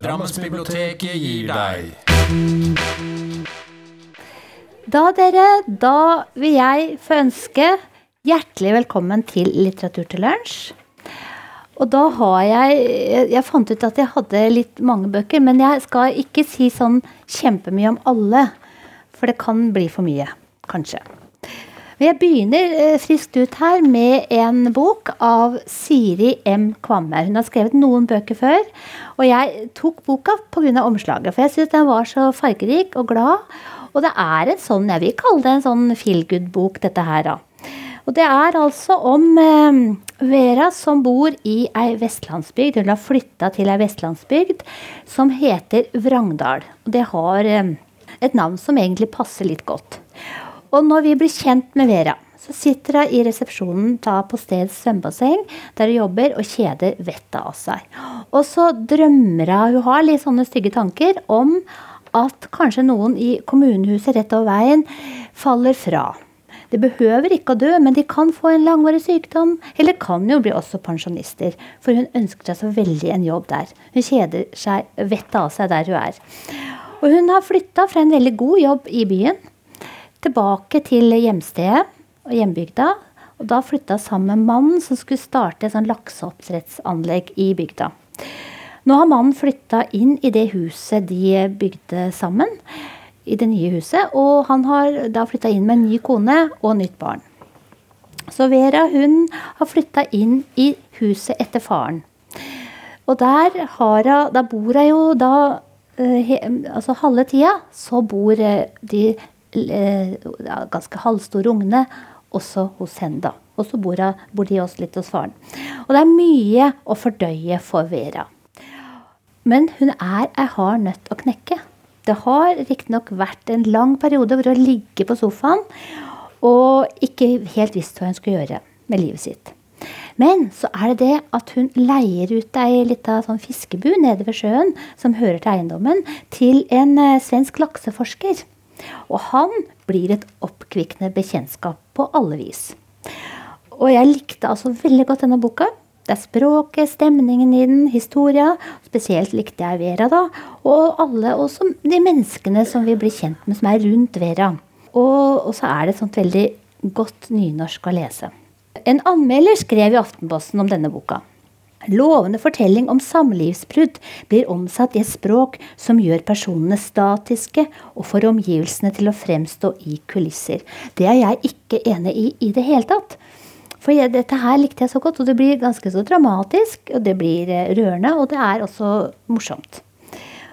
Drammensbiblioteket gir deg Da, dere, da vil jeg få ønske hjertelig velkommen til Litteratur til lunsj. Og da har jeg Jeg fant ut at jeg hadde litt mange bøker, men jeg skal ikke si sånn kjempemye om alle. For det kan bli for mye, kanskje. Jeg begynner eh, friskt ut her med en bok av Siri M. Kvamme. Hun har skrevet noen bøker før. Og jeg tok boka pga. omslaget, for jeg syns den var så fargerik og glad. Og det er en sånn, jeg vil kalle det en sånn feel good-bok, dette her, da. Og det er altså om eh, Vera som bor i ei vestlandsbygd. Hun har flytta til ei vestlandsbygd som heter Vrangdal. Og det har eh, et navn som egentlig passer litt godt. Og når vi blir kjent med Vera, så sitter hun i resepsjonen da på steds svømmebasseng der hun jobber og kjeder vettet av seg. Og så drømmer hun Hun har litt sånne stygge tanker om at kanskje noen i kommunehuset rett over veien faller fra. De behøver ikke å dø, men de kan få en langvarig sykdom, eller kan jo bli også pensjonister. For hun ønsker seg så veldig en jobb der. Hun kjeder seg vettet av seg der hun er. Og hun har flytta fra en veldig god jobb i byen tilbake til hjemstedet og hjembygda. Og da flytta sammen med mannen som skulle starte et sånn lakseoppdrettsanlegg i bygda. Nå har mannen flytta inn i det huset de bygde sammen. I det nye huset. Og han har da flytta inn med en ny kone og nytt barn. Så Vera hun har flytta inn i huset etter faren. Og der, har da bor hun jo da he, altså halve tida så bor de Eh, ganske halvstore ungene også hos henne. da. Og så bor, bor, de også litt hos faren. Og det er mye å fordøye for Vera. Men hun er ei hard nøtt å knekke. Det har riktignok vært en lang periode hvor hun ligger på sofaen og ikke helt visst hva hun skulle gjøre med livet sitt. Men så er det det at hun leier ut ei lita sånn fiskebu nede ved sjøen som hører til eiendommen, til en eh, svensk lakseforsker. Og han blir et oppkvikkende bekjentskap på alle vis. Og jeg likte altså veldig godt denne boka. Det er språket, stemningen i den, historia. Spesielt likte jeg Vera, da. Og alle, også de menneskene som vi blir kjent med, som er rundt Vera. Og, og så er det et sånt veldig godt nynorsk å lese. En anmelder skrev i Aftenposten om denne boka. Lovende fortelling om samlivsbrudd blir omsatt i et språk som gjør personene statiske og får omgivelsene til å fremstå i kulisser. Det er jeg ikke enig i i det hele tatt. For jeg, dette her likte jeg så godt, og det blir ganske så dramatisk, og det blir eh, rørende, og det er også morsomt.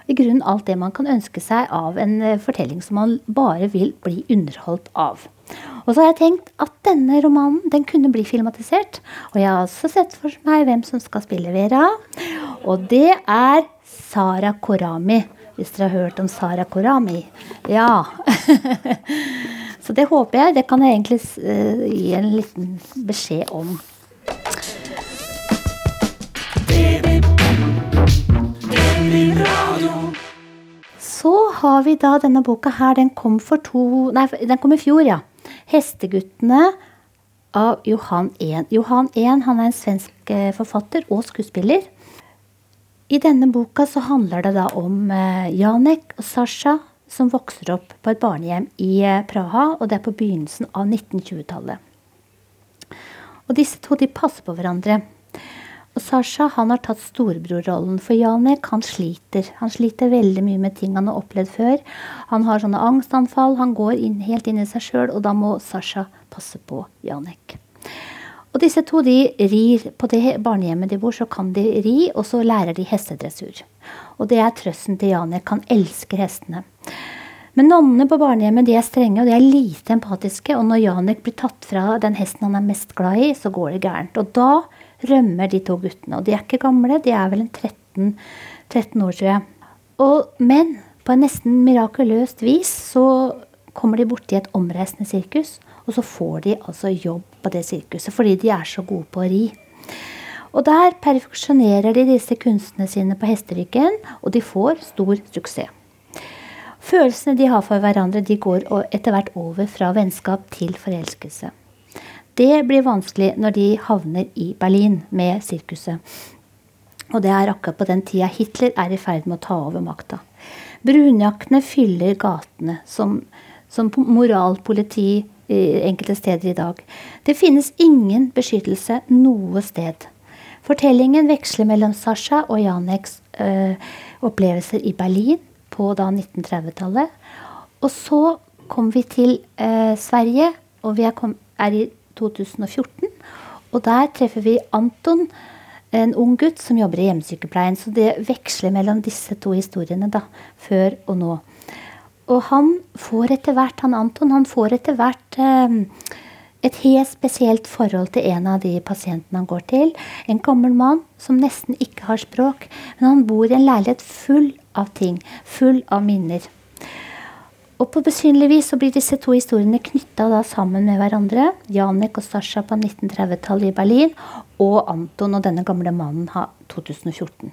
I grunnen alt det man kan ønske seg av en eh, fortelling som man bare vil bli underholdt av. Og så har jeg tenkt at denne romanen den kunne bli filmatisert. Og jeg har også sett for meg hvem som skal spille Vera. Og det er Sara Korami. Hvis dere har hørt om Sara Korami. Ja. så det håper jeg. Det kan jeg egentlig uh, gi en liten beskjed om. Så har vi da denne boka her. Den kom for to Nei, den kom i fjor, ja. 'Hesteguttene' av Johan 1. Johan 1 han er en svensk eh, forfatter og skuespiller. I denne boka så handler det da om eh, Janek og Sasha som vokser opp på et barnehjem i eh, Praha, og det er på begynnelsen av 1920-tallet. Og disse to de passer på hverandre. Og Sasha han har tatt storebrorrollen, for Janek han sliter. Han sliter veldig mye med ting han har opplevd før. Han har sånne angstanfall, han går inn, helt inn i seg sjøl, og da må Sasha passe på Janek. Og disse to de rir på det barnehjemmet de bor, så kan de ri, og så lærer de hestedressur. Og det er trøsten til Janek. Han elsker hestene. Men nonnene på barnehjemmet de er strenge og de er lite empatiske. Og når Janek blir tatt fra den hesten han er mest glad i, så går det gærent. Og da rømmer de to guttene. Og de er ikke gamle, de er vel en 13, 13 år, tror jeg. Og, men på en nesten mirakuløst vis så kommer de borti et omreisende sirkus, og så får de altså jobb på det sirkuset fordi de er så gode på å ri. Og der perfeksjonerer de disse kunstene sine på hesteryggen, og de får stor suksess. Følelsene de har for hverandre, de går etter hvert over fra vennskap til forelskelse. Det blir vanskelig når de havner i Berlin med sirkuset. Og det er akkurat på den tida Hitler er i ferd med å ta over makta. Brunjakkene fyller gatene som, som moralpoliti enkelte steder i dag. Det finnes ingen beskyttelse noe sted. Fortellingen veksler mellom Sasha og Janeks øh, opplevelser i Berlin på 1930-tallet. Og så kom vi til øh, Sverige, og vi er, kom, er, i 2014. Og der treffer vi Anton, en ung gutt som jobber i hjemmesykepleien. Så det veksler mellom disse to historiene, da, før og nå. Og han får etter hvert, han Anton, han får etter hvert eh, et helt spesielt forhold til en av de pasientene han går til. En gammel mann som nesten ikke har språk, men han bor i en leilighet full av ting, full av minner. Og på besynlig vis så blir disse to historiene knytta sammen med hverandre. Janek og Sasha på 1930-tallet i Berlin, og Anton og denne gamle mannen ha 2014.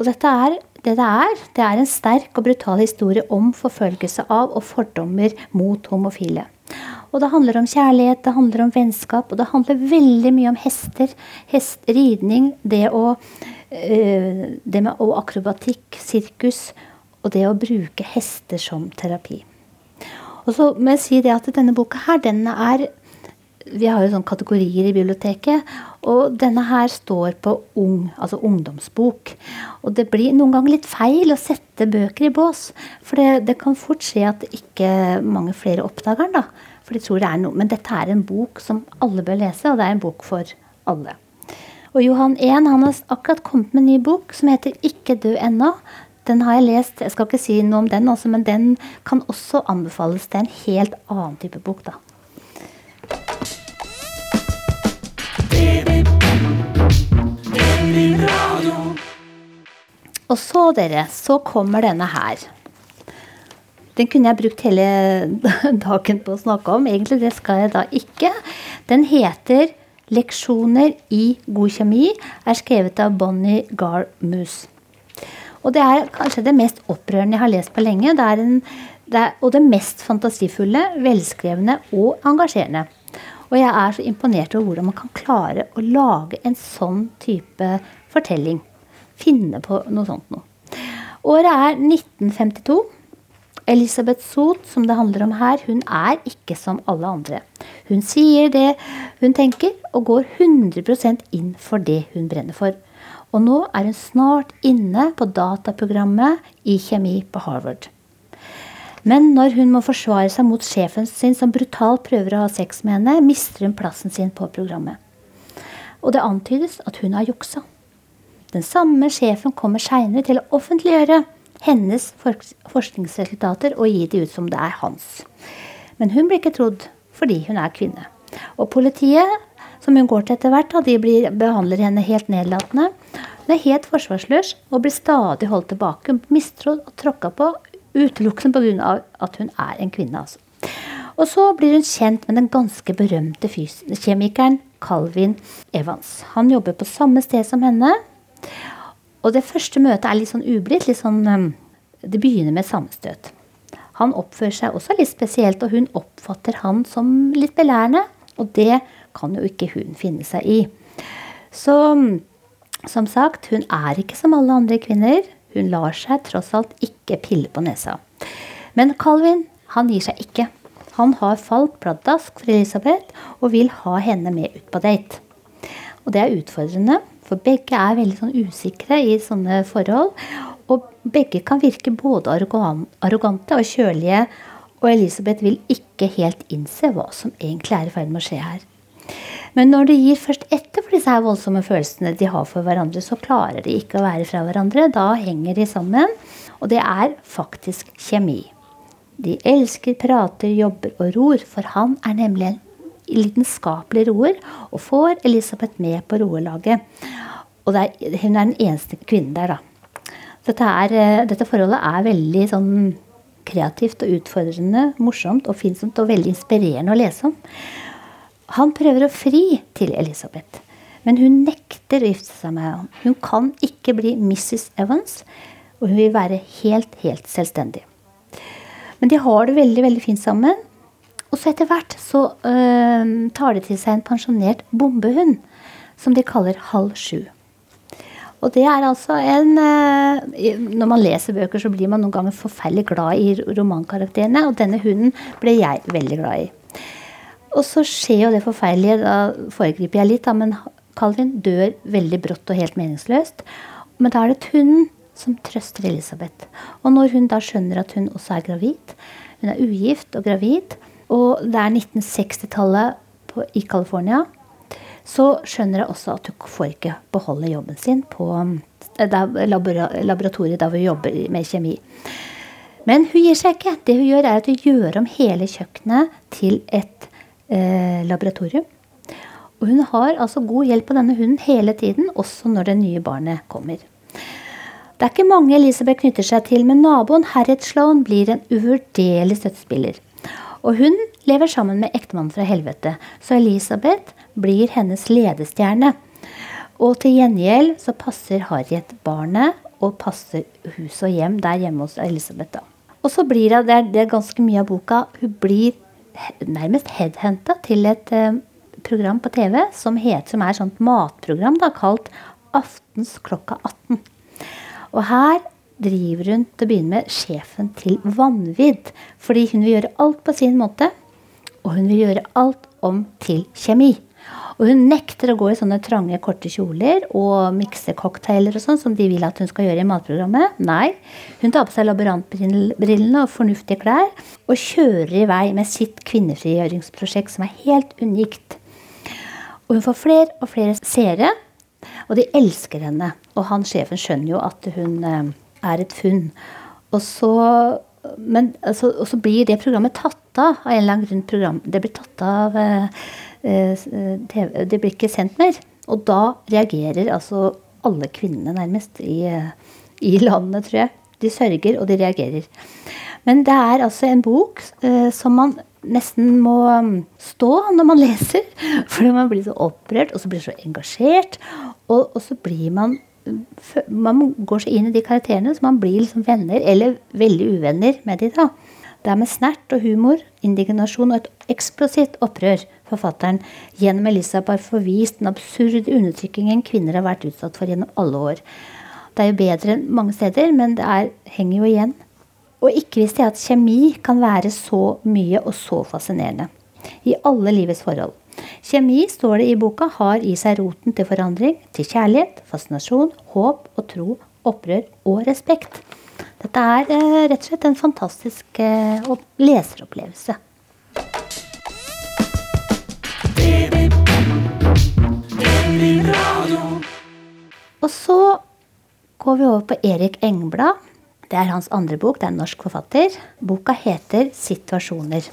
Og dette er det det er. Det er en sterk og brutal historie om forfølgelse av og fordommer mot homofile. Og det handler om kjærlighet, det handler om vennskap, og det handler veldig mye om hester. Hest, ridning, det, å, øh, det med akrobatikk, sirkus, og det å bruke hester som terapi. Og så må jeg si det at denne boka her, den er vi har jo sånne kategorier i biblioteket. Og denne her står på ung, altså ungdomsbok. Og det blir noen ganger litt feil å sette bøker i bås. For det, det kan fort skje at ikke mange flere oppdager den. da. For de tror det er noe. Men dette er en bok som alle bør lese, og det er en bok for alle. Og Johan 1 han har akkurat kommet med en ny bok som heter 'Ikke dø ennå'. Den har jeg lest. Jeg skal ikke si noe om den, også, men den kan også anbefales. Det er en helt annen type bok, da. Og så, dere, så kommer denne her. Den kunne jeg brukt hele dagen på å snakke om. Egentlig det skal jeg da ikke. Den heter 'Leksjoner i god kjemi', er skrevet av Bonnie Garmus. Og det er kanskje det mest opprørende jeg har lest på lenge. Det en, det er, og det mest fantasifulle, velskrevne og engasjerende. Og jeg er så imponert over hvordan man kan klare å lage en sånn type fortelling. Finne på noe sånt noe. Året er 1952. Elisabeth Soth, som det handler om her, hun er ikke som alle andre. Hun sier det hun tenker, og går 100% inn for det hun brenner for. Og nå er hun snart inne på dataprogrammet i kjemi på Harvard. Men når hun må forsvare seg mot sjefen sin, som brutalt prøver å ha sex med henne, mister hun plassen sin på programmet. Og det antydes at hun har juksa. Den samme sjefen kommer seinere til å offentliggjøre hennes forskningsresultater og gi de ut som det er hans. Men hun blir ikke trodd fordi hun er kvinne. Og politiet, som hun går til etter hvert, de blir, behandler henne helt nedlatende. Hun er helt forsvarsløs og blir stadig holdt tilbake, mistrodd og tråkka på Utelukkende pga. at hun er en kvinne. altså. Og så blir hun kjent med den ganske berømte kjemikeren Calvin Evans. Han jobber på samme sted som henne. Og det første møtet er litt sånn ublidt. Sånn, um, det begynner med sammenstøt. Han oppfører seg også litt spesielt, og hun oppfatter han som litt belærende. Og det kan jo ikke hun finne seg i. Så som sagt, hun er ikke som alle andre kvinner. Hun lar seg tross alt ikke pille på nesa. Men Calvin han gir seg ikke. Han har falt pladask for Elisabeth og vil ha henne med ut på date. Og det er utfordrende, for begge er veldig sånn usikre i sånne forhold. Og begge kan virke både arrogante og kjølige. Og Elisabeth vil ikke helt innse hva som egentlig er i ferd med å skje her. Men når de gir først etter for disse her voldsomme følelsene de har for hverandre, så klarer de ikke å være fra hverandre. Da henger de sammen. Og det er faktisk kjemi. De elsker, prater, jobber og ror, for han er nemlig en lidenskapelig roer og får Elisabeth med på roelaget. Og er, hun er den eneste kvinnen der, da. Dette, er, eh, dette forholdet er veldig sånn kreativt og utfordrende, morsomt og finsomt og veldig inspirerende å lese om. Han prøver å fri til Elisabeth, men hun nekter å gifte seg med ham. Hun kan ikke bli Mrs. Evans, og hun vil være helt, helt selvstendig. Men de har det veldig, veldig fint sammen. Og så etter hvert så øh, tar de til seg en pensjonert bombehund, som de kaller Halv sju. Og det er altså en eh, Når man leser bøker, så blir man noen ganger forferdelig glad i romankarakterene, og denne hunden ble jeg veldig glad i. Og så skjer jo det forferdelige, da foregriper jeg litt, da, men Calvin dør veldig brått og helt meningsløst. Men da er det hunden som trøster Elisabeth. Og når hun da skjønner at hun også er gravid, hun er ugift og gravid, og det er 1960-tallet i California, så skjønner hun også at hun får ikke beholde jobben sin på eh, laboratoriet der hun jobber med kjemi. Men hun gir seg ikke. Det hun gjør, er at hun gjør om hele kjøkkenet til et eh, laboratorium. Og hun har altså god hjelp av denne hunden hele tiden, også når det nye barnet kommer. Det er ikke mange Elisabeth knytter seg til, men naboen Harriet Sloan blir en uvurderlig støttespiller. Og hun lever sammen med ektemannen fra helvete, så Elisabeth blir hennes ledestjerne. Og til gjengjeld så passer Harriet barnet og passer hus og hjem der hjemme hos Elisabeth. da. Og så blir hun, det er ganske mye av boka, hun blir nærmest headhunta til et eh, program på TV som, heter, som er et sånt matprogram da, kalt Aftens klokka 18. Og her driver hun til å begynne med sjefen til vanvidd. Fordi hun vil gjøre alt på sin måte, og hun vil gjøre alt om til kjemi. Og hun nekter å gå i sånne trange, korte kjoler og mikse cocktailer og sånn, som de vil at hun skal gjøre i matprogrammet. Nei. Hun tar på seg laborantbrillene og fornuftige klær og kjører i vei med sitt kvinnefrigjøringsprosjekt, som er helt unikt. Og hun får flere og flere seere, og de elsker henne. Og han sjefen skjønner jo at hun eh, er et funn. Og så, men, altså, og så blir det programmet tatt av av en eller annen grunn. Program, det blir tatt av eh, Det blir ikke sendt mer. Og da reagerer altså alle kvinnene nærmest i, eh, i landet, tror jeg. De sørger, og de reagerer. Men det er altså en bok eh, som man nesten må mm, stå når man leser. Fordi man blir så opprørt, og så blir så engasjert. Og, og så blir man man går så inn i de karakterene så man blir liksom venner, eller veldig uvenner med de da. Det er med snert og humor, indignasjon og et eksplosivt opprør forfatteren gjennom Elisabeth får vist den absurde undertrykkingen kvinner har vært utsatt for gjennom alle år. Det er jo bedre enn mange steder, men det er, henger jo igjen. Og ikke visste jeg at kjemi kan være så mye og så fascinerende. I alle livets forhold. Kjemi, står det i boka, har i seg roten til forandring, til kjærlighet, fascinasjon, håp og tro, opprør og respekt. Dette er eh, rett og slett en fantastisk eh, leseropplevelse. Og så går vi over på Erik Engblad. Det er hans andre bok. Det er en norsk forfatter. Boka heter 'Situasjoner'.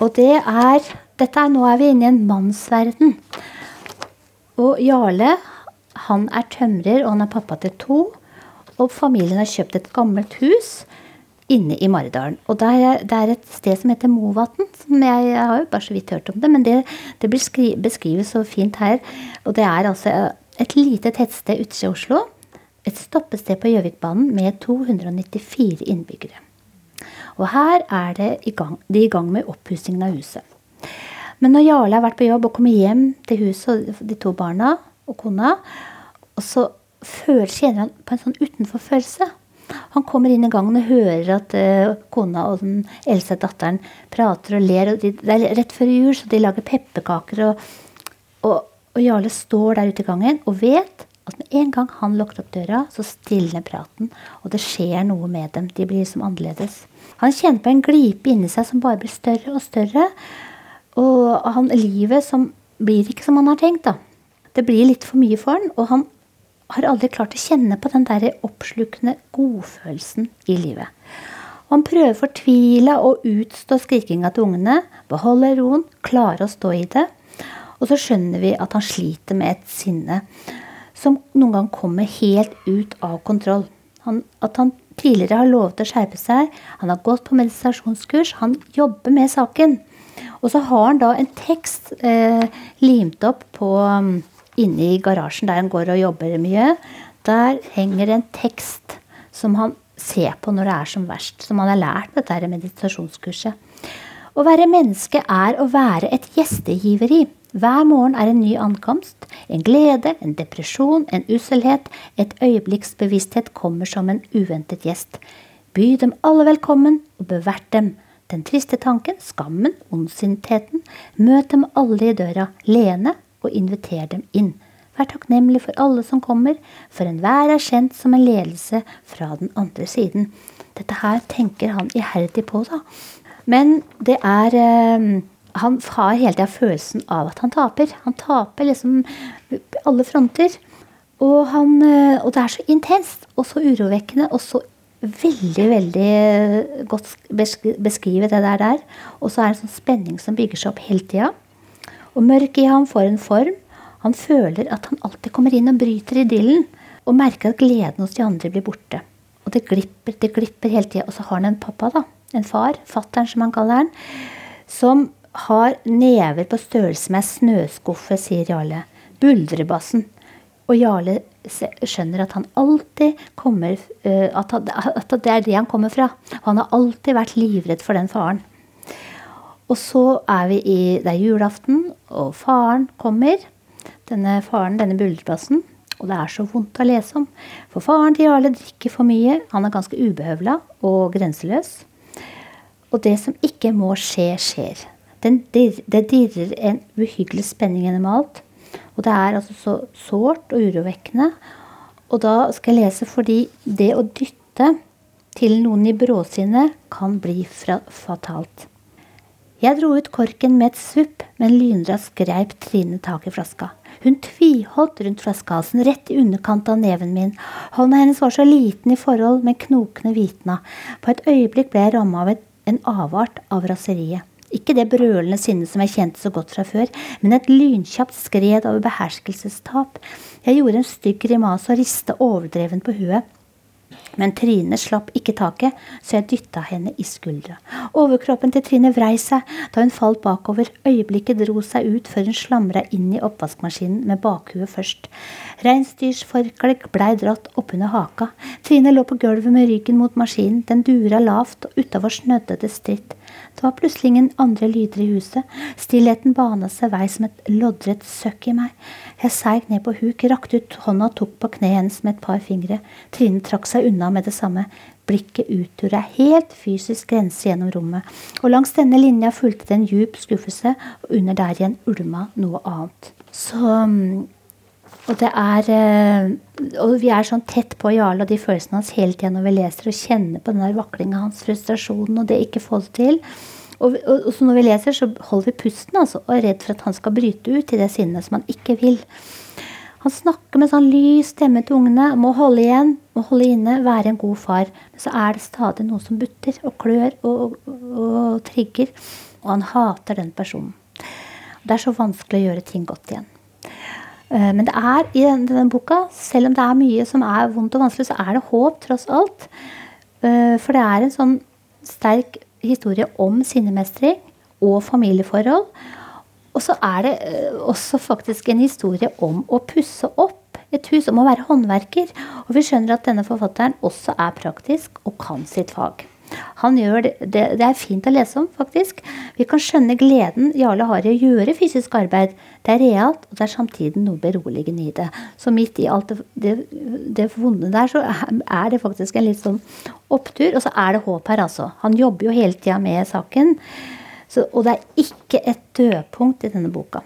Og det er dette er, Nå er vi inne i en mannsverden. Og Jarle han er tømrer, og han er pappa til to. Og familien har kjøpt et gammelt hus inne i Maridalen. Og det er, det er, et sted som heter Movatn. Som jeg, jeg, har jo bare så vidt hørt om det, men det, det beskrives så fint her. Og det er altså et lite tettsted ute i Oslo. Et stoppested på Gjøvikbanen med 294 innbyggere. Og her er det i gang, de i gang med oppussingen av huset. Men når Jarle har vært på jobb og kommer hjem til huset og de to barna og kona, og så føler, kjenner han på en sånn utenforfølelse. Han kommer inn i gangen og hører at uh, kona og den eldste datteren prater og ler. Og de, det er rett før jul, så de lager pepperkaker. Og, og, og, Jarle står der ute i gangen og vet at med en gang han lukker opp døra, så stilner praten. Og det skjer noe med dem. De blir liksom annerledes. Han kjenner på en glipe inni seg som bare blir større og større. Og han, livet som blir ikke som han har tenkt, da. Det blir litt for mye for han, og han har aldri klart å kjenne på den der oppslukende godfølelsen i livet. Han prøver fortvila å utstå skrikinga til ungene, beholde roen, klare å stå i det. Og så skjønner vi at han sliter med et sinne som noen gang kommer helt ut av kontroll. Han, at han tidligere har lovet å skjerpe seg, han har gått på meditasjonskurs, han jobber med saken. Og så har han da en tekst eh, limt opp på um, inne i garasjen der han går og jobber mye. Der henger en tekst som han ser på når det er som verst. Som han har lært på dette meditasjonskurset. Å være menneske er å være et gjestegiveri. Hver morgen er en ny ankomst. En glede, en depresjon, en usselhet, et øyeblikks bevissthet kommer som en uventet gjest. By dem alle velkommen, og bevert dem. Den triste tanken, skammen, ondsintheten. Møt dem alle i døra, leende, og inviter dem inn. Vær takknemlig for alle som kommer, for enhver er kjent som en ledelse fra den andre siden. Dette her tenker han iherdig på, da. Men det er eh, Han har hele tida følelsen av at han taper. Han taper liksom alle fronter. Og, han, eh, og det er så intenst og så urovekkende og så veldig, veldig godt beskrivet, det der. der. Og så er det en sånn spenning som bygger seg opp hele tida. Og mørket i ham får en form. Han føler at han alltid kommer inn og bryter idyllen. Og merker at gleden hos de andre blir borte. Og det glipper, det glipper hele tida. Og så har han en pappa, da. En far. Fattern, som han kaller han. Som har never på størrelse med ei snøskuffe, sier Jarle. Buldrebassen. Og Jarle skjønner at han alltid kommer uh, at, det er det han kommer fra. Han har alltid vært livredd for den faren. Og så er vi i Det er julaften, og faren kommer. Denne faren, denne buldreplassen. Og det er så vondt å lese om. For faren til Jarle drikker for mye. Han er ganske ubehøvla og grenseløs. Og det som ikke må skje, skjer. Den, det dirrer en uhyggelig spenning gjennom alt. Og det er altså så sårt og urovekkende. Og da skal jeg lese fordi det å dytte til noen i bråsinnet kan bli fatalt. Jeg dro ut korken med et svupp, men lynraskt greip Trine tak i flaska. Hun tviholdt rundt flaskehalsen rett i underkant av neven min. Hånda hennes var så liten i forhold, men knokene hvitna. På et øyeblikk ble jeg ramma av en avart av raseriet. Ikke det brølende sinnet som jeg kjente så godt fra før, men et lynkjapt skred over beherskelsestap. Jeg gjorde en stygg grimase og rista overdreven på huet. Men Trine slapp ikke taket, så jeg dytta henne i skuldra. Overkroppen til Trine vrei seg da hun falt bakover. Øyeblikket dro seg ut før hun slamra inn i oppvaskmaskinen med bakhuet først. Reinsdyrsforkleet blei dratt oppunder haka. Trine lå på gulvet med ryggen mot maskinen. Den dura lavt, og utafor snødde det stritt. Det var plutselig ingen andre lyder i huset. Stillheten banet seg vei som et loddrett søkk i meg. Jeg seig ned på huk, rakte ut hånda og tok på kneet hennes med et par fingre. Trine trakk seg unna med det samme. Blikket utgjorde ei helt fysisk grense gjennom rommet, og langs denne linja fulgte det en djup skuffelse, og under der igjen ulma noe annet. Så mm, og det er eh, Og vi er sånn tett på Jarle og de følelsene hans hele tida når vi leser og kjenner på den der vaklinga hans, frustrasjonen og det ikke få det til. Og, og, og, så når vi leser, så holder vi pusten altså, og er redd for at han skal bryte ut i det sinnet som han ikke vil. Han snakker med sånn lys stemme til ungene. Må holde igjen, må holde inne, være en god far. Men så er det stadig noe som butter og klør og, og trigger. Og han hater den personen. Det er så vanskelig å gjøre ting godt igjen. Eh, men det er i denne, denne, boka, selv om det er mye som er vondt og vanskelig, så er det håp tross alt. Eh, for det er en sånn sterk historie om sinnemestring og familieforhold. Og så er det eh, også faktisk en historie om å pusse opp et hus, om å være håndverker. Og vi skjønner at denne forfatteren også er praktisk og kan sitt fag. Han gjør det, det, det, er fint å lese om, faktisk. Vi kan skjønne gleden Jarle har i å gjøre fysisk arbeid. Det er realt, og det er samtidig noe beroligende i det. Så midt i alt det, det, vonde der, så er det faktisk en litt sånn opptur. Og så er det håp her, altså. Han jobber jo hele tida med saken. Så, og det er ikke et dødpunkt i denne boka.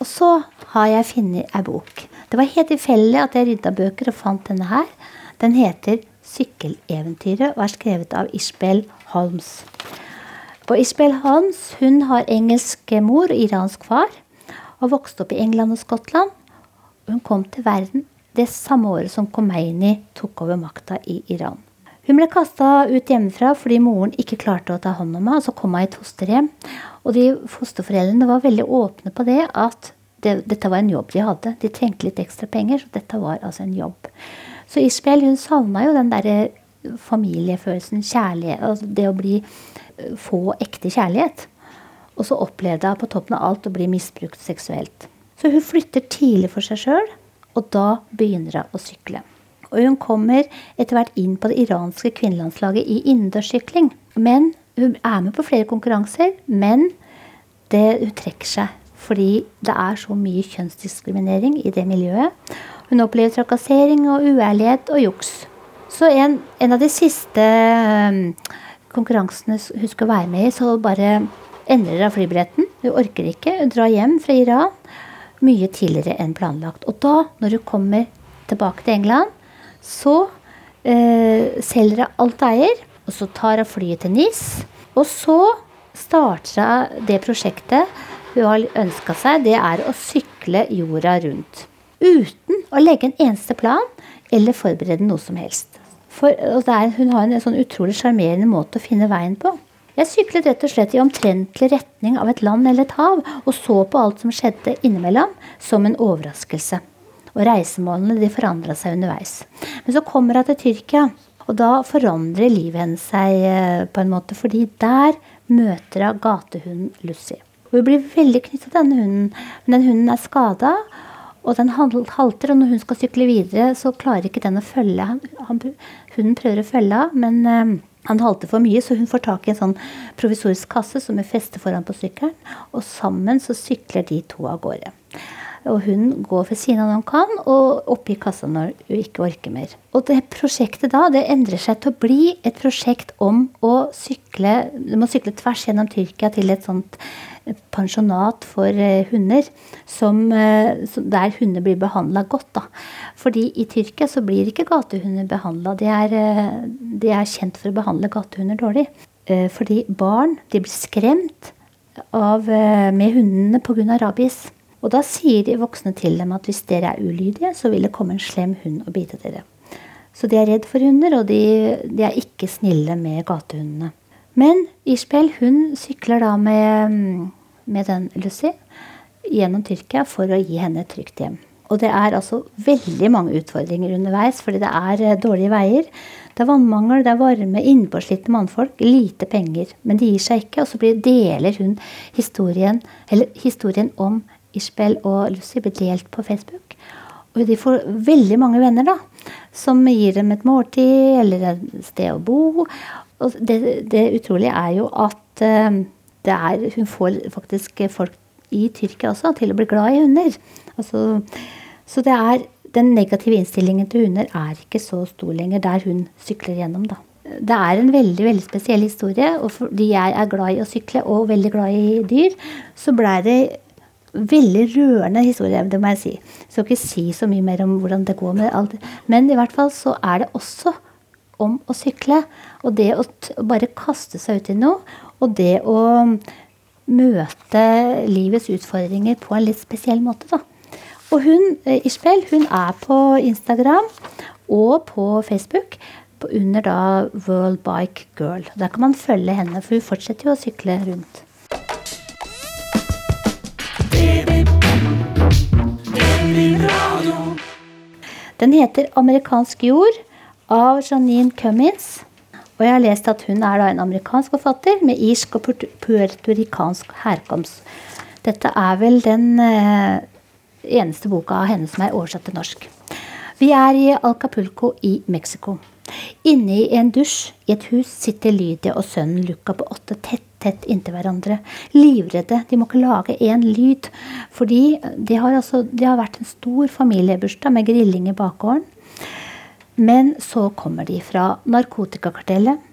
Og så har jeg funnet ei bok. Det var helt tilfeldig at jeg rydda bøker og fant denne her. Den heter 'Sykkeleventyret' og er skrevet av Ishbel Holmes. Og Ishbel Holmes hun har engelsk mor og iransk far og vokste opp i England og Skottland. Hun kom til verden det samme året som Khomeini tok over makta i Iran. Hun ble kasta ut hjemmefra fordi moren ikke klarte å ta hånd om henne. og Så kom hun i et fosterhjem. Og de fosterforeldrene var veldig åpne på det at det, dette var en jobb de hadde. De trengte litt ekstra penger, så dette var altså en jobb. Så Isabel hun savna jo den derre familiefølelsen, kjærlighet, altså det å bli eh, få ekte kjærlighet. Og så opplevde hun på toppen av alt å bli misbrukt seksuelt. Så hun flytter tidlig for seg sjøl, og da begynner hun å sykle. Og hun kommer etter hvert inn på det iranske kvinnelandslaget i innendørssykling. Hun er med på flere konkurranser, men det, hun trekker seg. Fordi det er så mye kjønnsdiskriminering i det miljøet. Hun opplever trakassering og uærlighet og juks. Så en, en av de siste um, konkurransene hun skal være med i, så bare endrer hun flybilletten. Hun orker ikke. Hun drar hjem fra Iran mye tidligere enn planlagt. Og da, når hun kommer tilbake til England, så eh, selger hun alt eier. Og så tar hun flyet til NIS. Og så starter hun det prosjektet hun har ønska seg. Det er å sykle jorda rundt. Uten å legge en eneste plan eller forberede noe som helst. For er, Hun har en sånn utrolig sjarmerende måte å finne veien på. Jeg syklet rett og slett i omtrentlig retning av et land eller et hav, og så på alt som skjedde innimellom, som en overraskelse. Og reisemålene de forandra seg underveis. Men så kommer hun til Tyrkia, og da forandrer livet hennes seg eh, på en måte, fordi der møter hun gatehunden Lucy. Og hun blir veldig knyttet til denne hunden, men den hunden er skada. Og den halter, og når hun skal sykle videre, så klarer ikke den å følge. Han, hunden prøver å følge av, men um, han halter for mye, så hun får tak i en sånn provisorisk kasse som hun fester foran på sykkelen. Og sammen så sykler de to av gårde. Og hun går ved siden av når hun kan, og oppi kassa når hun ikke orker mer. Og det prosjektet da, det endrer seg til å bli et prosjekt om å sykle Du må sykle tvers gjennom Tyrkia til et sånt pensjonat for eh, hunder som, eh, der hunder blir behandla godt. Da. Fordi i Tyrkia så blir ikke gatehunder behandla. De, eh, de, er kjent for å behandle gatehunder dårlig. Fordi barn de blir skremt av, med hundene pga. rabies. Og da sier de voksne til dem at hvis dere er ulydige, så vil det komme en slem hund og bite dere. Så de er redd for hunder, og de, de er ikke snille med gatehundene. Men Ishbel hun sykler da med, med den Lucy gjennom Tyrkia for å gi henne et trygt hjem. Og det er altså veldig mange utfordringer underveis, fordi det er eh, dårlige veier. Det er vannmangel, det er varme, innpåslitte mannfolk, lite penger. Men de gir seg ikke, og så deler hun historien, historien om Ishbel og Lucy blir delt på Facebook. Og de får veldig mange venner da, som gir dem et måltid eller et sted å bo. Og det, det utrolige er jo at uh, er, hun får faktisk folk i Tyrkia også til å bli glad i hunder. Altså, så det er, den negative innstillingen til hunder er ikke så stor lenger der hun sykler gjennom. da. Det er en veldig veldig spesiell historie. Og fordi jeg er glad i å sykle og veldig glad i dyr, så blei det veldig rørende historie, det må jeg si. Jeg skal ikke si så mye mer om hvordan det går med alt. Men i hvert fall så er det også om å sykle. Og det å bare kaste seg ut i noe. Og det å møte livets utfordringer på en litt spesiell måte, da. Og hun, eh, Ishbel, hun er på Instagram og på Facebook under da World Bike Girl. Der kan man følge henne, for hun fortsetter jo å sykle rundt. Den heter 'Amerikansk jord' av Janine Cummins. Og jeg har lest at hun er en amerikansk forfatter med irsk og puertorikansk herkomst. Dette er vel den eh, eneste boka av henne som er oversatt til norsk. Vi er i Alcapulco i Mexico. Inne i en dusj i et hus sitter Lydia og sønnen Luca på åtte tett, tett inntil hverandre. Livredde. De må ikke lage én lyd. Fordi det har, altså, de har vært en stor familiebursdag med grilling i bakgården. Men så kommer de fra narkotikakartellet.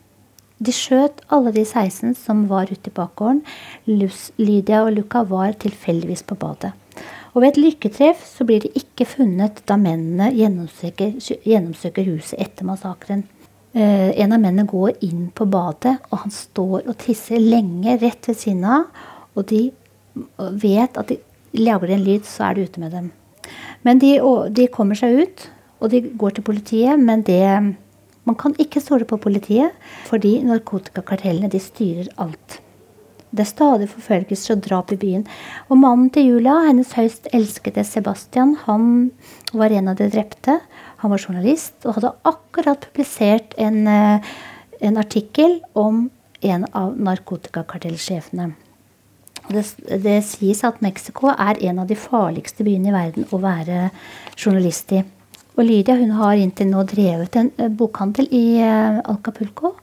De skjøt alle de 16 som var ute i bakgården. Lydia og Luca var tilfeldigvis på badet. Og ved et lykketreff så blir de ikke funnet da mennene gjennomsøker, gjennomsøker huset etter massakren. Uh, en av mennene går inn på badet, og han står og tisser lenge rett ved siden av. Og de vet at de lager en lyd, så er det ute med dem. Men de, de kommer seg ut, og de går til politiet, men det Man kan ikke stole på politiet, fordi narkotikakartellene de styrer alt. Det er stadig forfølgelser og drap i byen. Og mannen til Julia, hennes høyst elskede Sebastian, han var en av de drepte. Han var journalist og hadde akkurat publisert en, eh, en artikkel om en av narkotikakartellsjefene. Det, det, sies at Mexico er en av de farligste byene i verden å være journalist i. Og Lydia hun har inntil nå drevet en eh, bokhandel i Alcapulco.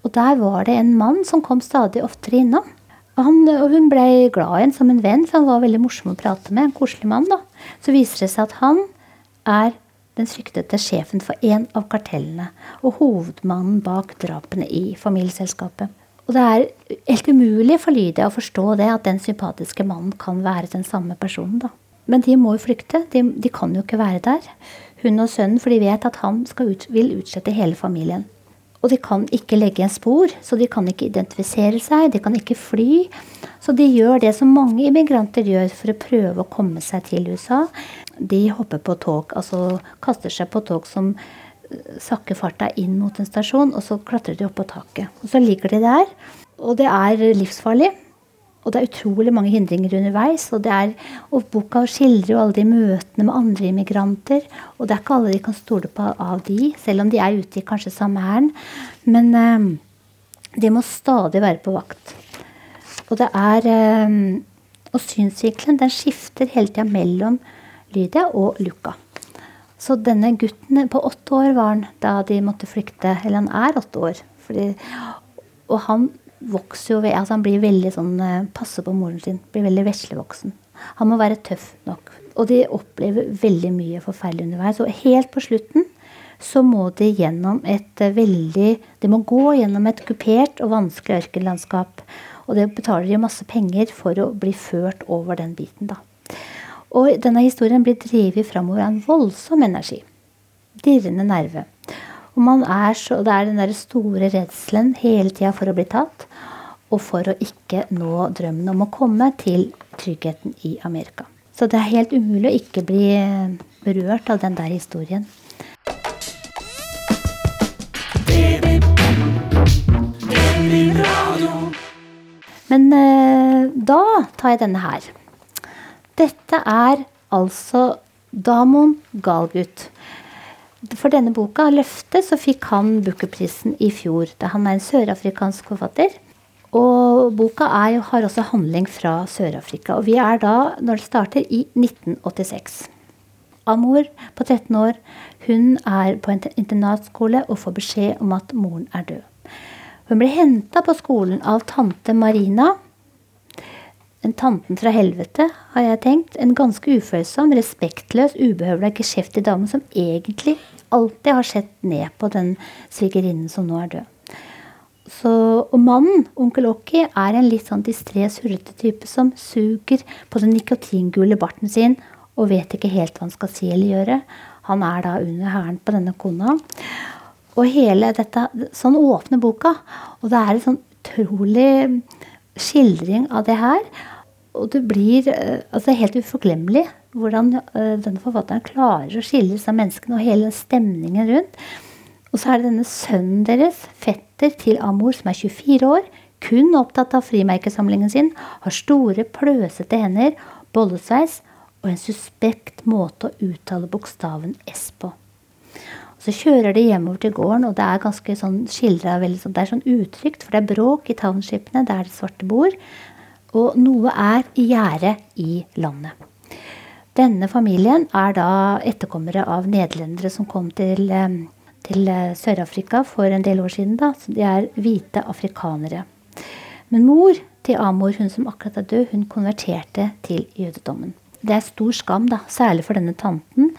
Og der var det en mann som kom stadig oftere innom. Han, og hun ble glad i ham som en venn, for han var veldig morsom å prate med. En koselig mann. da. Så viser det seg at han er den siktede sjefen for en av kartellene og hovedmannen bak drapene i familieselskapet. Og det er helt umulig for Lydia å forstå det, at den sympatiske mannen kan være den samme personen. da. Men de må jo flykte. De, de kan jo ikke være der. Hun og sønnen, for de vet at han ut, vil utslette hele familien. Og de kan ikke legge en spor, så de kan ikke identifisere seg, de kan ikke fly. Så de gjør det som mange immigranter gjør for å prøve å komme seg til USA. De hopper på tog, altså kaster seg på tog som sakker farta inn mot en stasjon, og så klatrer de opp på taket. Og så ligger de der, og det er livsfarlig. Og det er utrolig mange hindringer underveis. Og, det er, og boka skildrer jo alle de møtene med andre immigranter. Og det er ikke alle de kan stole på av de, selv om de er ute i kanskje samme hæren. Men eh, de må stadig være på vakt. Og det er eh, Og synsvinkelen den skifter hele tida mellom Lydia og Luca. Så denne gutten på åtte år var han da de måtte flykte. Eller han er åtte år. Fordi, og han vokser jo ved altså Han blir veldig sånn eh, Passer på moren sin. Blir veldig veslevoksen. Han må være tøff nok. Og de opplever veldig mye forferdelig underveis. Og helt på slutten så må de gjennom et eh, veldig De må gå gjennom et kupert og vanskelig ørkenlandskap. Og det betaler de masse penger for å bli ført over den biten, da. Og denne historien blir drevet framover av en voldsom energi. Dirrende nerve. Og man er så, det er den der store redselen hele tida for å bli tatt. Og for å ikke nå drømmen om å komme til tryggheten i Amerika. Så det er helt umulig å ikke bli berørt av den der historien. Men eh, da tar jeg denne her. Dette er altså Damon Galgut. For denne boka, 'Løftet', så fikk han Booker-prisen i fjor. Han er en sørafrikansk forfatter. Og boka er, har også handling fra Sør-Afrika. Og vi er da, når det starter, i 1986. Amor på 13 år hun er på en internatskole og får beskjed om at moren er død. Hun blir henta på skolen av tante Marina, en tanten fra helvete, har jeg tenkt. En ganske ufølsom, respektløs, ubehøvla, geskjeftig dame som egentlig alltid har sett ned på den svigerinnen som nå er død. Så, og mannen, onkel Okki, er en litt sånn distré, surrete type som suger på den nikotingule barten sin og vet ikke helt hva han skal si eller gjøre. Han er da under hæren på denne kona. Og hele dette Sånn åpner boka. Og det er et sånn utrolig skildring av det her. Og det blir eh, altså helt uforglemmelig hvordan uh, denne forfatteren klarer å skille disse menneskene og hele stemningen rundt. Og så er det denne sønnen deres, fetter til Amor, som er 24 år, kun opptatt av frimerkesamlingen sin, har store, pløsete hender, bollesveis og en suspekt måte å uttale bokstaven S på. Så kjører de hjemover til gården, og det er ganske sånn skildra sånn, Det er sånn utrygt, for det er bråk i townshipene der det svarte bor. Og noe er i gjære i landet. Denne familien er da etterkommere av nederlendere som kom til, eh, til eh, Sør-Afrika for en del år siden. Da. Så de er hvite afrikanere. Men mor til Amor, hun som akkurat er død, hun konverterte til jødedommen. Det er stor skam, da, særlig for denne tanten,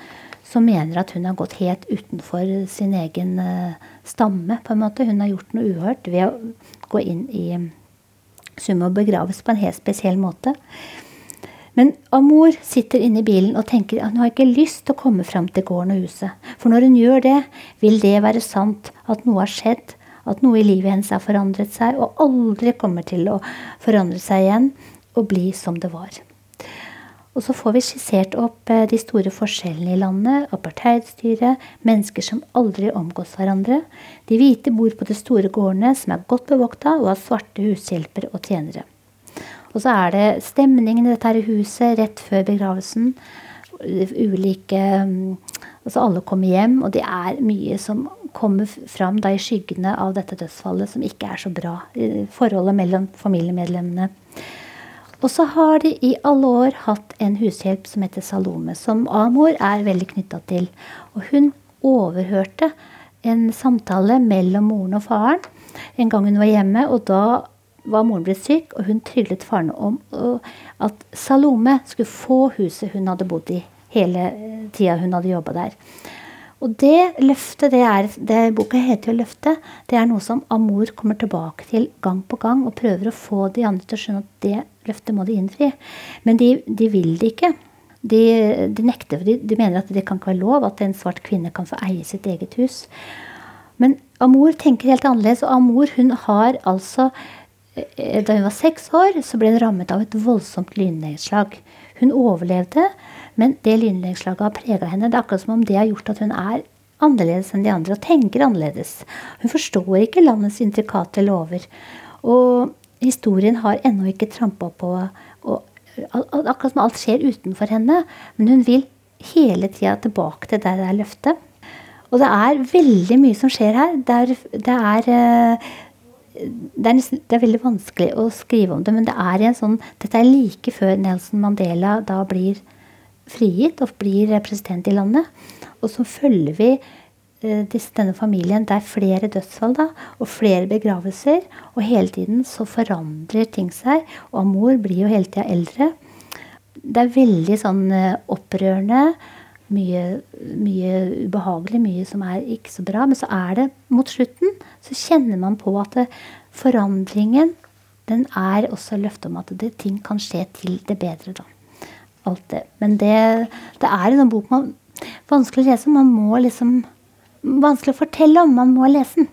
som mener at hun har gått helt utenfor sin egen uh, stamme. på en måte. Hun har gjort noe uhørt ved å gå inn i summe og begraves på en helt spesiell måte. Men Amor sitter inne i bilen og tenker at hun har ikke lyst til å komme fram til gården og huset. For når hun gjør det, vil det være sant at noe har skjedd, at noe i livet hennes har forandret seg, og aldri kommer til å forandre seg igjen og bli som det var. Og så får vi skissert opp eh, de store forskjellene i landet, apartheidstyret, mennesker som aldri omgås hverandre. De hvite bor på de store gårdene som er godt bevokta og har svarte hushjelper og tjenere. Og så er det stemningen i dette huset rett før begravelsen. Ulike mm, Altså alle kommer hjem, og det er mye som kommer fram da i skyggene av dette dødsfallet som ikke er så bra. Forholdet mellom familiemedlemmene. Og så har de i alle år hatt en hushjelp som heter Salome, som Amor er veldig knytta til. Og hun overhørte en samtale mellom moren og faren en gang hun var hjemme. Og da var moren blitt syk, og hun tryglet faren om at Salome skulle få huset hun hadde bodd i hele tida hun hadde jobba der. Og det løftet, det er, det boka heter jo 'Løftet', det er noe som Amor kommer tilbake til gang på gang og prøver å få de andre til å skjønne at det løftet må de innfri. Men de, de vil det ikke. De, de nekter, de, de mener at det kan ikke være lov at en svart kvinne kan få eie sitt eget hus. Men Amor tenker helt annerledes, og Amor hun har altså eh, Da hun var seks år, så ble hun rammet av et voldsomt lynnedslag. Hun overlevde, men det lynnedslaget har prega henne. Det er akkurat som om det har gjort at hun er annerledes enn de andre og tenker annerledes. Hun forstår ikke landets intrikate lover. Og historien har ennå ikke trampa på og, Akkurat som alt skjer utenfor henne. Men hun vil hele tida tilbake til der det er løftet. Og det er veldig mye som skjer her. Det er, det er eh, det er, nesten, det er, veldig vanskelig å skrive om det, men det er en sånn, dette er like før Nelson Mandela da blir frigitt og blir president i landet. Og så følger vi eh, denne familien. Det er flere dødsfall da, og flere begravelser. Og hele tiden så forandrer ting seg. Og mor blir jo hele tida eldre. Det er veldig sånn eh, opprørende. Mye, mye, ubehagelig, mye som er ikke så bra. Men så er det mot slutten, så kjenner man på at det, forandringen den er også løftet om at det, ting kan skje til det bedre. da alt det. Men det, det er en bok man vanskelig å lese. Man må liksom Vanskelig å fortelle om. Man må lese den.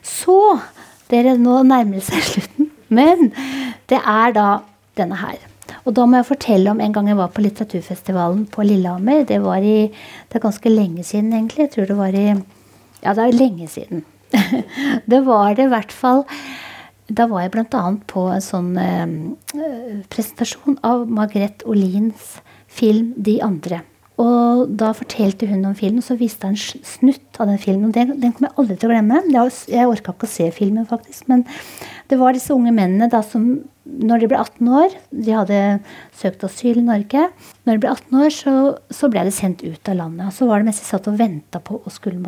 Så Dere, nå nærmer det seg slutten. Men det er da denne her. Og da må jeg fortelle om en gang jeg var på litteraturfestivalen på Lillehammer. Det var i, det er ganske lenge siden, egentlig. Jeg tror det var i Ja, det er lenge siden. det var det i hvert fall. Da var jeg bl.a. på en sånn eh, presentasjon av Margrethe Olins film 'De andre'. Og da fortalte hun om filmen, og så viste en snutt av den filmen. Den, den kommer jeg aldri til å glemme. Jeg orka ikke å se filmen, faktisk. Men det var disse unge mennene da som når de ble 18 år De hadde søkt asyl i Norge. Når de ble 18 år, så, så ble de sendt ut av landet. Og så var det mens de satt og venta på å skulle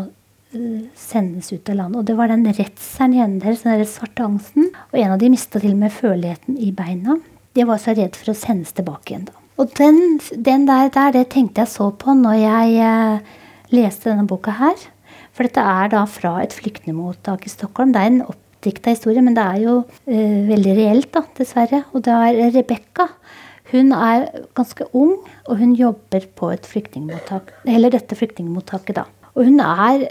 sendes ut av landet. Og det var den redselen i der, deres, den svarte angsten. Og en av de mista til og med føleligheten i beina. De var så redd for å sendes tilbake igjen. da. Og den, den der, der, det tenkte jeg så på når jeg eh, leste denne boka her. For dette er da fra et flyktningmottak i Stockholm. Det er en oppdikta historie, men det er jo eh, veldig reelt, da, dessverre. Og det er Rebekka. Hun er ganske ung, og hun jobber på et flyktningmottak. Eller dette flyktningmottaket, da. Og hun er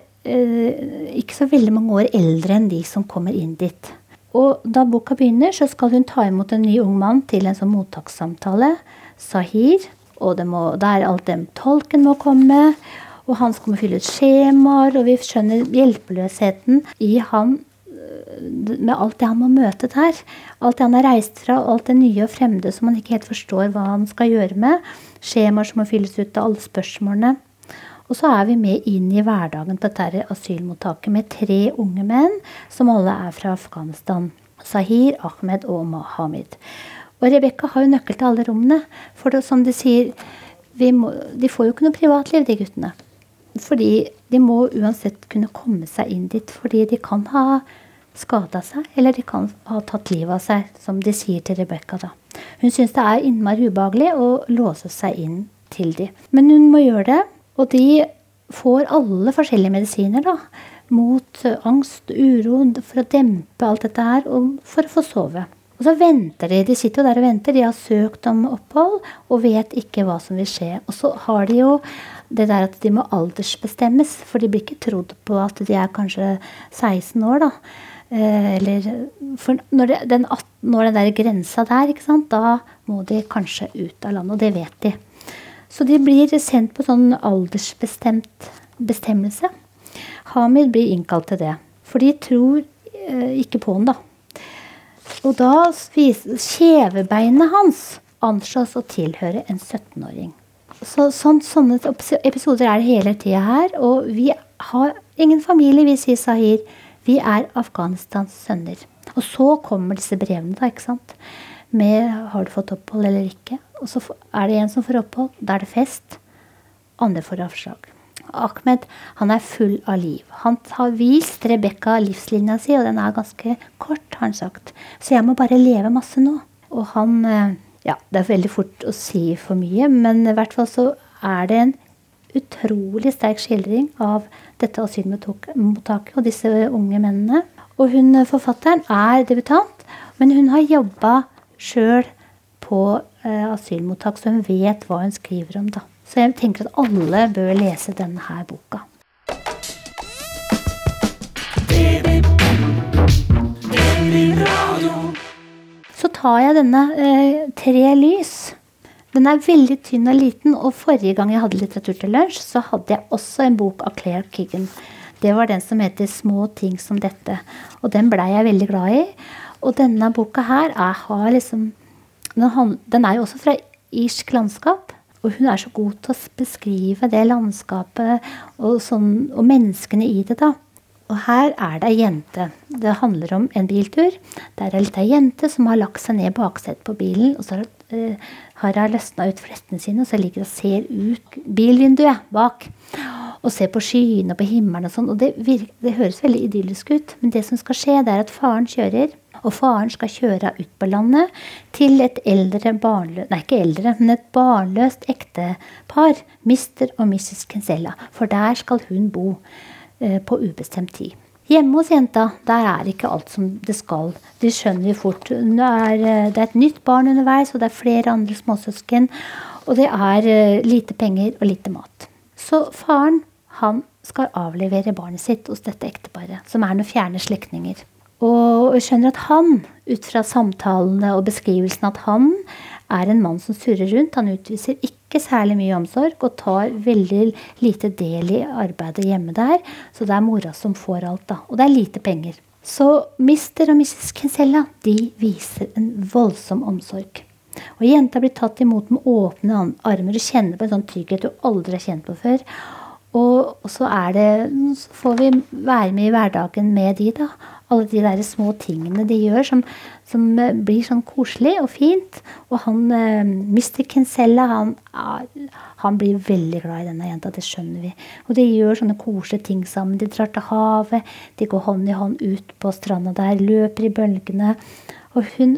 ikke så veldig mange år eldre enn de som kommer inn dit. Og da boka begynner, så skal hun ta imot en ny ung mann til en sånn mottakssamtale. Sahir. Og det må, der alt det tolken må komme. Og han skal fylle ut skjemaer, og vi skjønner hjelpeløsheten i han eh, med alt det han må møte der. Alt det han har reist fra, alt det nye og fremmede som han ikke helt forstår hva han skal gjøre med. Skjemaer som må fylles ut av alle spørsmålene. Og så er vi med inn i hverdagen på dette asylmottaket med tre unge menn som alle er fra Afghanistan. Sahir, Ahmed og Mohammed. Og Rebekka har jo nøkkel til alle rommene. For det, som de sier, må, de får jo ikke noe privatliv, de guttene. Fordi de må uansett kunne komme seg inn dit. Fordi de kan ha skada seg, eller de kan ha tatt livet av seg, som de sier til Rebekka. Hun syns det er innmari ubehagelig å låse seg inn til de. Men hun må gjøre det. Og de får alle forskjellige medisiner da, mot angst, uro, for å dempe alt dette her, og for å få sove. Og så venter de. De sitter jo der og venter. De har søkt om opphold og vet ikke hva som vil skje. Og så har de jo det der at de må aldersbestemmes, for de blir ikke trodd på at de er kanskje 16 år, da. Eh, eller For når, det, den, den grensa der, ikke sant, da må de kanskje ut av landet. Og det vet de. Så de blir sendt på sånn aldersbestemt bestemmelse. Hamid blir innkalt til det. For de tror eh, ikke på han, da. Og da kjevebeinet hans anslås å tilhøre en 17-åring. Så, sånn, sånne episoder er det hele tida her. Og vi har Ingen familie, vi sier Sahir. Vi er Afghanistans sønner. Og så kommer disse brevene, da, ikke sant. Med 'har du fått opphold eller ikke'? Og så er det en som får opphold. Da er det fest. Andre får avslag. Ahmed han er full av liv. Han har vist Rebekka livslinja si, og den er ganske kort, har han sagt. Så jeg må bare leve masse nå. Og han eh, Ja, det er veldig fort å si for mye, men i hvert fall så er det en utrolig sterk skildring av dette asylmottaket og disse unge mennene. Og hun eh, forfatteren er debutant, men hun har jobba sjøl på eh, asylmottak, så hun vet hva hun skriver om. da. Så jeg tenker at alle bør lese denne boka. Så tar jeg denne eh, Tre lys. Den er veldig tynn og liten, og forrige gang jeg hadde litteratur til lunsj, så hadde jeg også en bok av Claire Kiggan. Det var den som heter 'Små ting som dette'. Og den blei jeg veldig glad i. Og denne boka her er, liksom Den er jo også fra irsk landskap. Og hun er så god til å beskrive det landskapet og, sånn, og menneskene i det, da. Og her er det ei jente. Det handler om en biltur. Der er det ei jente som har lagt seg ned baksetet på bilen. Og så har, har hun løsna ut flettene sine, og så ligger hun og ser ut bilvinduet bak og ser på skyene og på himmelen og sånn. Og det, virker, det, høres veldig idyllisk ut, men det som skal skje, det er at faren kjører. Og faren skal kjøre ut på landet til et eldre barnløst Nei, ikke eldre, men et barnløst ektepar. Mr. og Mrs. Kinsella. For der skal hun bo eh, på ubestemt tid. Hjemme hos jenta, der er ikke alt som det skal. De skjønner jo fort. Er, eh, det er et nytt barn underveis, og det er flere andre småsøsken. Og det er eh, lite penger og lite mat. Så faren han skal avlevere barnet sitt hos dette ekteparet, som er noen fjerne slektninger. Og jeg skjønner at han, ut fra samtalene og beskrivelsen at han er en mann som surrer rundt. Han utviser ikke særlig mye omsorg og tar veldig lite del i arbeidet hjemme der. Så det er mora som får alt, da. Og det er lite penger. Så mister og Mrs. Kinsella de viser en voldsom omsorg. Og jenta blir tatt imot med åpne armer og kjenner på en sånn trygghet du aldri har kjent på før. Og, så er det, så får vi være med i hverdagen med de, da. Alle de der små tingene de gjør som, som eh, blir sånn koselig og fint. Og han eh, Mr. Kinsella, han, han, blir veldig glad i denne jenta. Det skjønner vi. Og de gjør sånne koselige ting sammen. De drar til havet. De går hånd i hånd ut på stranda der. Løper i bølgene. Og hun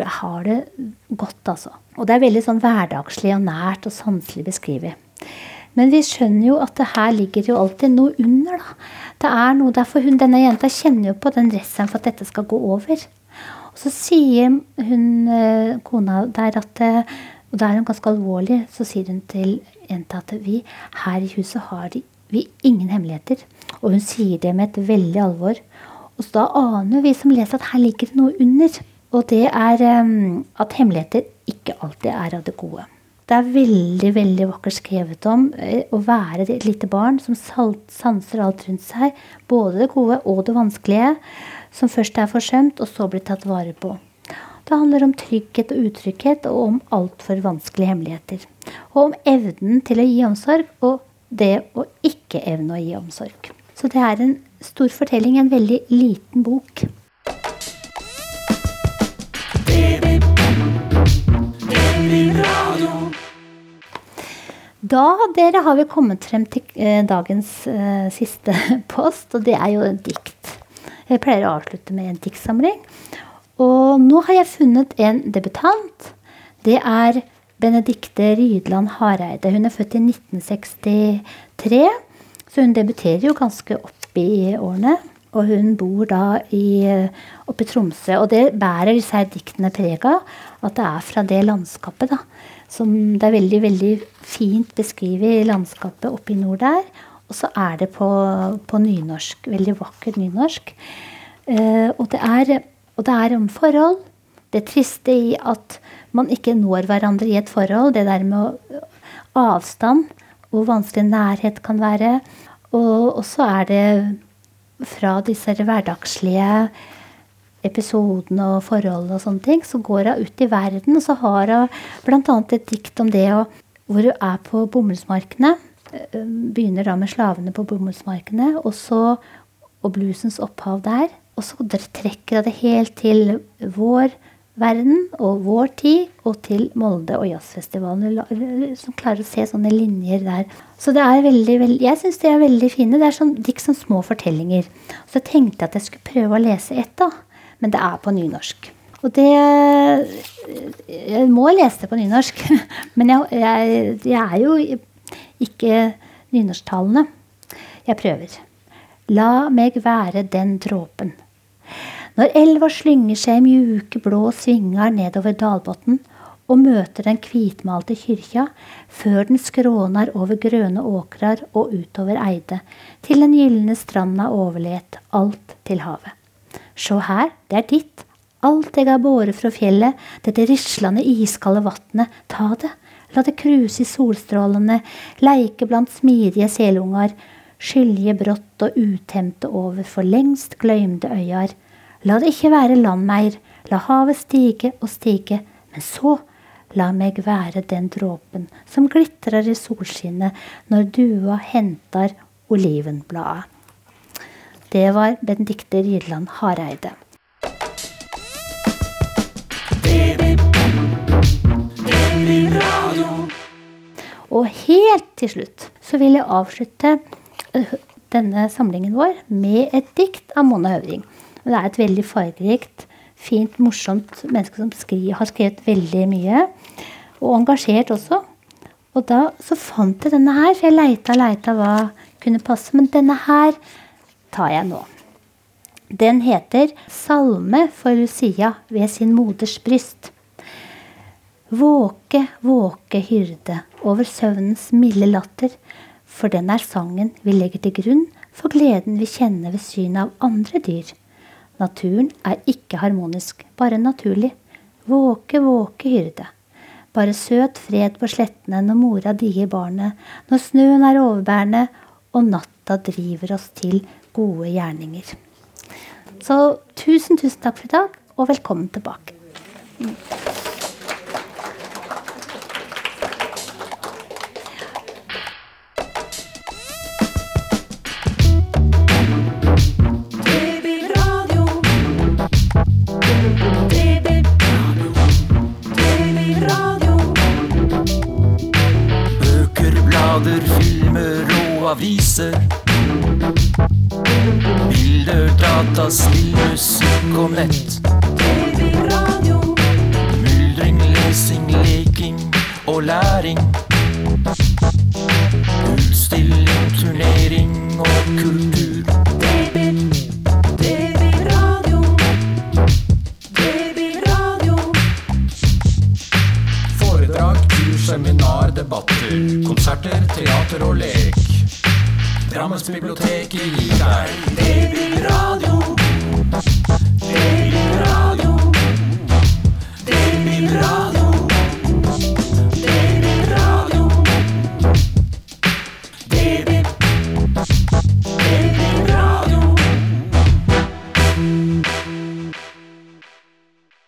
har det godt, altså. Og det er veldig sånn hverdagslig og nært og sanselig beskrevet. Men vi skjønner jo at det her ligger jo alltid noe under. da. Det er noe derfor hun, Denne jenta kjenner jo på den redselen for at dette skal gå over. Og så sier hun eh, kona der at eh, Og da er hun ganske alvorlig. Så sier hun til jenta at vi her i huset har vi ingen hemmeligheter. Og hun sier det med et veldig alvor. Og så da aner vi som leser at her ligger det noe under. Og det er um, at hemmeligheter ikke alltid er av det gode. Det er veldig veldig vakkert skrevet om eh, å være et lite barn som sanser alt rundt seg. Både det gode og det vanskelige, som først er forsømt, og så blir tatt vare på. Det handler om trygghet og utrygghet, og om altfor vanskelige hemmeligheter. Og om evnen til å gi omsorg, og det å ikke evne å gi omsorg. Så det er en stor fortelling, en veldig liten bok. Da dere har vi kommet frem til eh, dagens eh, siste post, og det er jo en dikt. Jeg pleier å avslutte med en diktsamling. Og nå har jeg funnet en debutant. Det er Benedikte Rydland Hareide. Hun er født i 1963, så hun debuterer jo ganske opp i årene. Og hun bor da i, oppe i Tromsø. Og det bærer disse her diktene preg av. At det er fra det landskapet, da. Som det er veldig, veldig fint beskrevet i landskapet oppe i nord der. Og så er det på, på nynorsk. Veldig vakkert nynorsk. Eh, og, det er, og, det er, om forhold. Det triste i at man ikke når hverandre i et forhold. Det der med avstand. Hvor vanskelig nærhet kan være. Og, og så er det fra disse hverdagslige episodene og forholdene og sånne ting, så går hun ut i verden, og så har hun bl.a. et dikt om det hvor hun er på bomullsmarkene. eh, begynner da med slavene på bomullsmarkene, og så og bluesens opphav der. Og så trekker jeg det helt til vår verden og vår tid, og til Molde og jazzfestivalen. Som klarer å se sånne linjer der. Så det er veldig, veldig Jeg syns de er veldig fine. Det er sånn, dikt som små fortellinger. Så jeg tenkte at jeg skulle prøve å lese ett, da. Men det er på nynorsk. Og det Jeg må lese det på nynorsk. Men jeg, jeg, jeg er jo ikke nynorsktalende. Jeg prøver. La meg være den dråpen. Når elva slynger seg i mjuke, blå svinger nedover dalbotnen og møter den hvitmalte kyrkja, før den skråner over grønne åkrar og utover Eide, til den gylne stranda overlet, alt til havet. Sjå her, det er ditt, alt eg har båret fra fjellet, dette rislande iskalde vatnet, ta det, la det kruse i solstrålene, leike blant smidige selunger, skylje brått og utemte over for lengst gløymde øyar. La det ikke være land meir, la havet stige og stige, men så la meg være den dråpen som glitrer i solskinnet når dua hentar olivenbladet. Det var Benedicte Rideland Hareide. Og helt til slutt så vil jeg avslutte denne samlingen vår med et dikt av Mona Høvring. Det er et veldig fargerikt, fint, morsomt menneske som skriver, har skrevet veldig mye. Og engasjert også. Og da så fant jeg denne her, for jeg leita og leita hva kunne passe. Men denne her tar jeg nå. Den heter 'Salme for Lucia ved sin moders bryst'. Våke, våke hyrde over søvnens milde latter for den er sangen vi legger til grunn for gleden vi kjenner ved synet av andre dyr. Naturen er ikke harmonisk, bare naturlig. Våke, våke, hyrde. Bare søt fred på slettene når mora dier barnet, når snøen er overbærende og natta driver oss til gode gjerninger. Så tusen, tusen takk for i dag, og velkommen tilbake. answer.